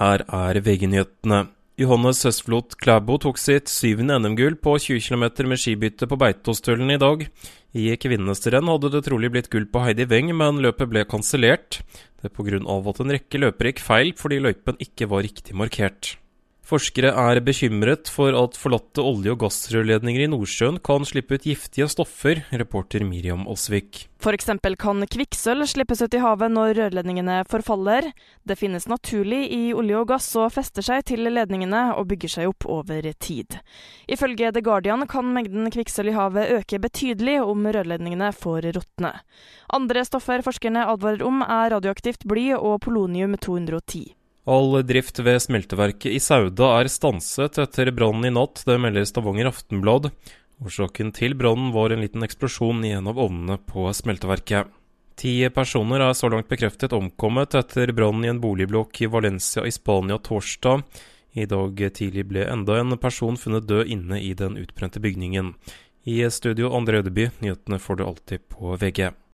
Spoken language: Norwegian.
Her er VG-nyhetene. Johannes Høstflot Klæbo tok sitt syvende NM-gull på 20 km med skibytte på Beitostølen i dag. I kvinnenes renn hadde det trolig blitt gull på Heidi Weng, men løpet ble kansellert. Det er pga. at en rekke løpere gikk feil fordi løypen ikke var riktig markert. Forskere er bekymret for at forlatte olje- og gassrørledninger i Nordsjøen kan slippe ut giftige stoffer, reporter Miriam Aasvik. F.eks. kan kvikksølv slippes ut i havet når rørledningene forfaller. Det finnes naturlig i olje og gass og fester seg til ledningene og bygger seg opp over tid. Ifølge The Guardian kan mengden kvikksølv i havet øke betydelig om rørledningene får råtne. Andre stoffer forskerne advarer om er radioaktivt bly og polonium 210. All drift ved smelteverket i Sauda er stanset etter brannen i natt, det melder Stavanger Aftenblad. Årsaken til brannen var en liten eksplosjon i en av ovnene på smelteverket. Ti personer er så langt bekreftet omkommet etter brannen i en boligblokk i Valencia i Spania torsdag. I dag tidlig ble enda en person funnet død inne i den utbrente bygningen. I studio André Ødeby, nyhetene får du alltid på VG.